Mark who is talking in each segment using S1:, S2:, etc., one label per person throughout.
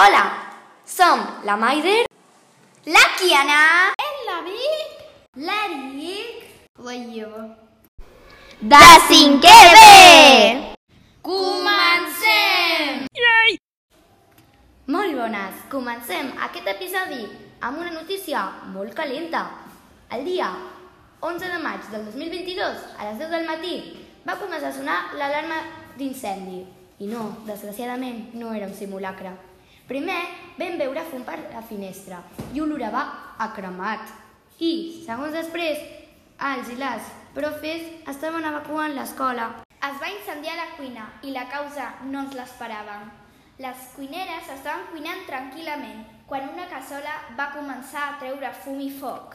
S1: Hola, som la Maider,
S2: La Kiana,
S3: El David, l'Eric, la Ieva.
S2: de 5è B!
S3: Comencem!
S1: molt bones. Comencem aquest episodi amb una notícia molt calenta. El dia 11 de maig del 2022, a les 10 del matí, va començar a sonar l'alarma d'incendi. I no, desgraciadament, no era un simulacre. Primer vam veure fum per la finestra i olorava a cremat. I, segons després, els i les profes estaven evacuant l'escola.
S2: Es va incendiar la cuina i la causa no ens l'esperàvem. Les cuineres estaven cuinant tranquil·lament quan una cassola va començar a treure fum i foc.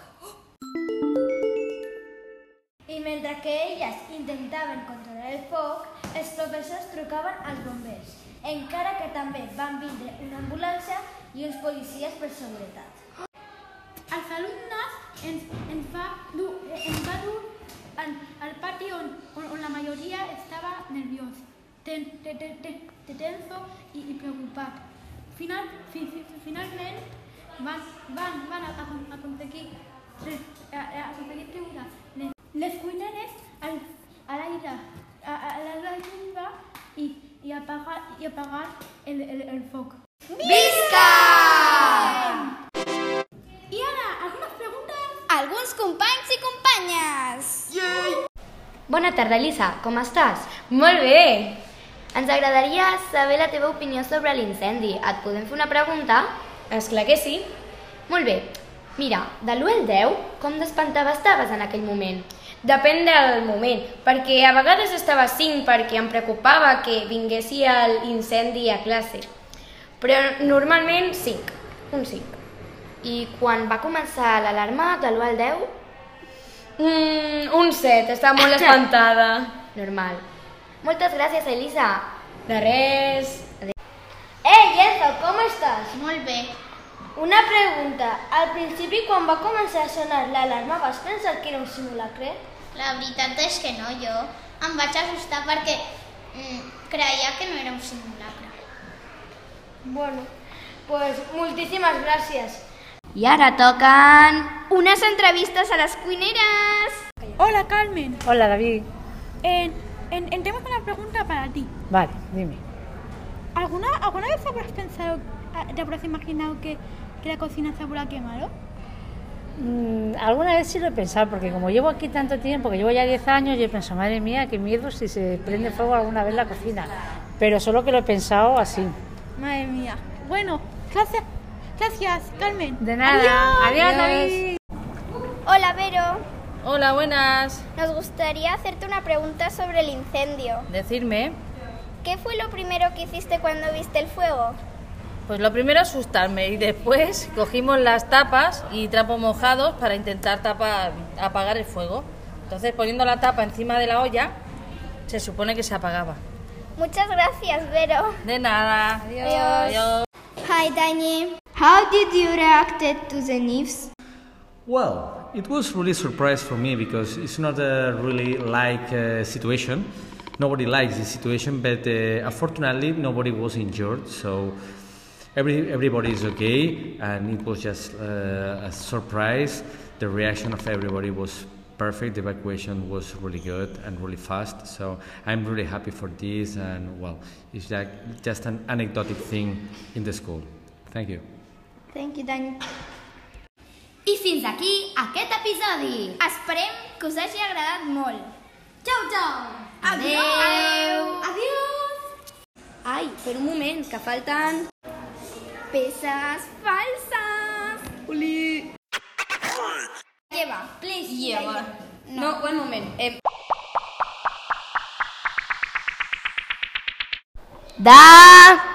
S2: I mentre que elles intentaven controlar el foc, els professors trucaven als bombers, encara que també van vindre una ambulància i uns policies per seguretat.
S3: Els alumnes ens, ens, va dur, ens va dur al, al pati on, on, on la majoria estava nerviós, ten, ten, ten, ten, tenso i, i preocupat. Final, fi, fi, finalment van, van, van aconseguir, aconseguir treure les, les cuineres al, a l'aire a, a, a l'aire i, i apagar, i apagar el, el, el foc.
S2: Visca!
S3: I ara, algunes preguntes?
S2: Alguns companys i companyes!
S1: Bona tarda, Elisa. Com estàs? Molt bé. Ens agradaria saber la teva opinió sobre l'incendi. Et podem fer una pregunta? És clar que sí. Molt bé. Mira, de l'1 al 10, com d'espantada estaves en aquell moment?
S4: Depèn del moment, perquè a vegades estava a 5 perquè em preocupava que vinguessi l'incendi a classe. Però normalment 5, un 5.
S1: I quan va començar l'alarma de l'1 al 10?
S4: Mm, un 7, estava molt espantada.
S1: Normal. Moltes gràcies, Elisa.
S4: De res.
S2: Ei, Enzo, com estàs?
S3: Molt bé.
S2: Una pregunta. Al principi, quan va començar a sonar l'alarma, vas pensar que era un simulacre?
S5: La veritat és que no, jo em vaig assustar perquè mm, creia que no era un simulacre.
S2: Bueno, pues moltíssimes gràcies.
S1: I ara toquen...
S2: Unes entrevistes a les cuineres.
S3: Hola, Carmen.
S6: Hola David.
S3: En, en, en tenemos una pregunta para ti.
S6: Vale, dime.
S3: ¿Alguna, ¿Alguna vez habrás pensado, ah, te habrás imaginado que, que la cocina se habrá quemado?
S6: Mm, alguna vez sí lo he pensado, porque como llevo aquí tanto tiempo, que llevo ya 10 años, yo he pensado, madre mía, qué miedo si se prende fuego alguna vez la cocina. Pero solo que lo he pensado así.
S3: Madre mía. Bueno, gracias, gracias, Carmen.
S6: De nada. Adiós, David.
S2: Hola, Vero.
S7: Hola, buenas.
S2: Nos gustaría hacerte una pregunta sobre el incendio.
S7: Decirme.
S2: ¿Qué fue lo primero que hiciste cuando viste el fuego?
S7: Pues lo primero asustarme y después cogimos las tapas y trapos mojados para intentar tapar, apagar el fuego. Entonces poniendo la tapa encima de la olla se supone que se apagaba.
S2: Muchas gracias, Vero.
S7: De nada. Adiós. Adiós.
S2: Hi, Dani. How did you react to the news?
S8: Well, it was really surprise for me because it's not a really like uh, situation. Nobody likes this situation, but uh, unfortunately nobody was injured, so every everybody is okay, and it was just uh, a surprise. The reaction of everybody was perfect. The evacuation was really good and really fast. So I'm really happy for this, and well, it's like just an anecdotic thing in the school. Thank you.
S2: Thank you, Dani.
S1: I fins aquí aquest episodi.
S2: Esperem que us hagi agradat molt.
S3: Chao, chao.
S1: Adeu.
S2: Adiós.
S1: Ai, per un moment, que falten...
S2: pesas falsas.
S4: Uli.
S2: Lleva, please.
S4: Lleva. No, no one moment. Em.
S1: Da.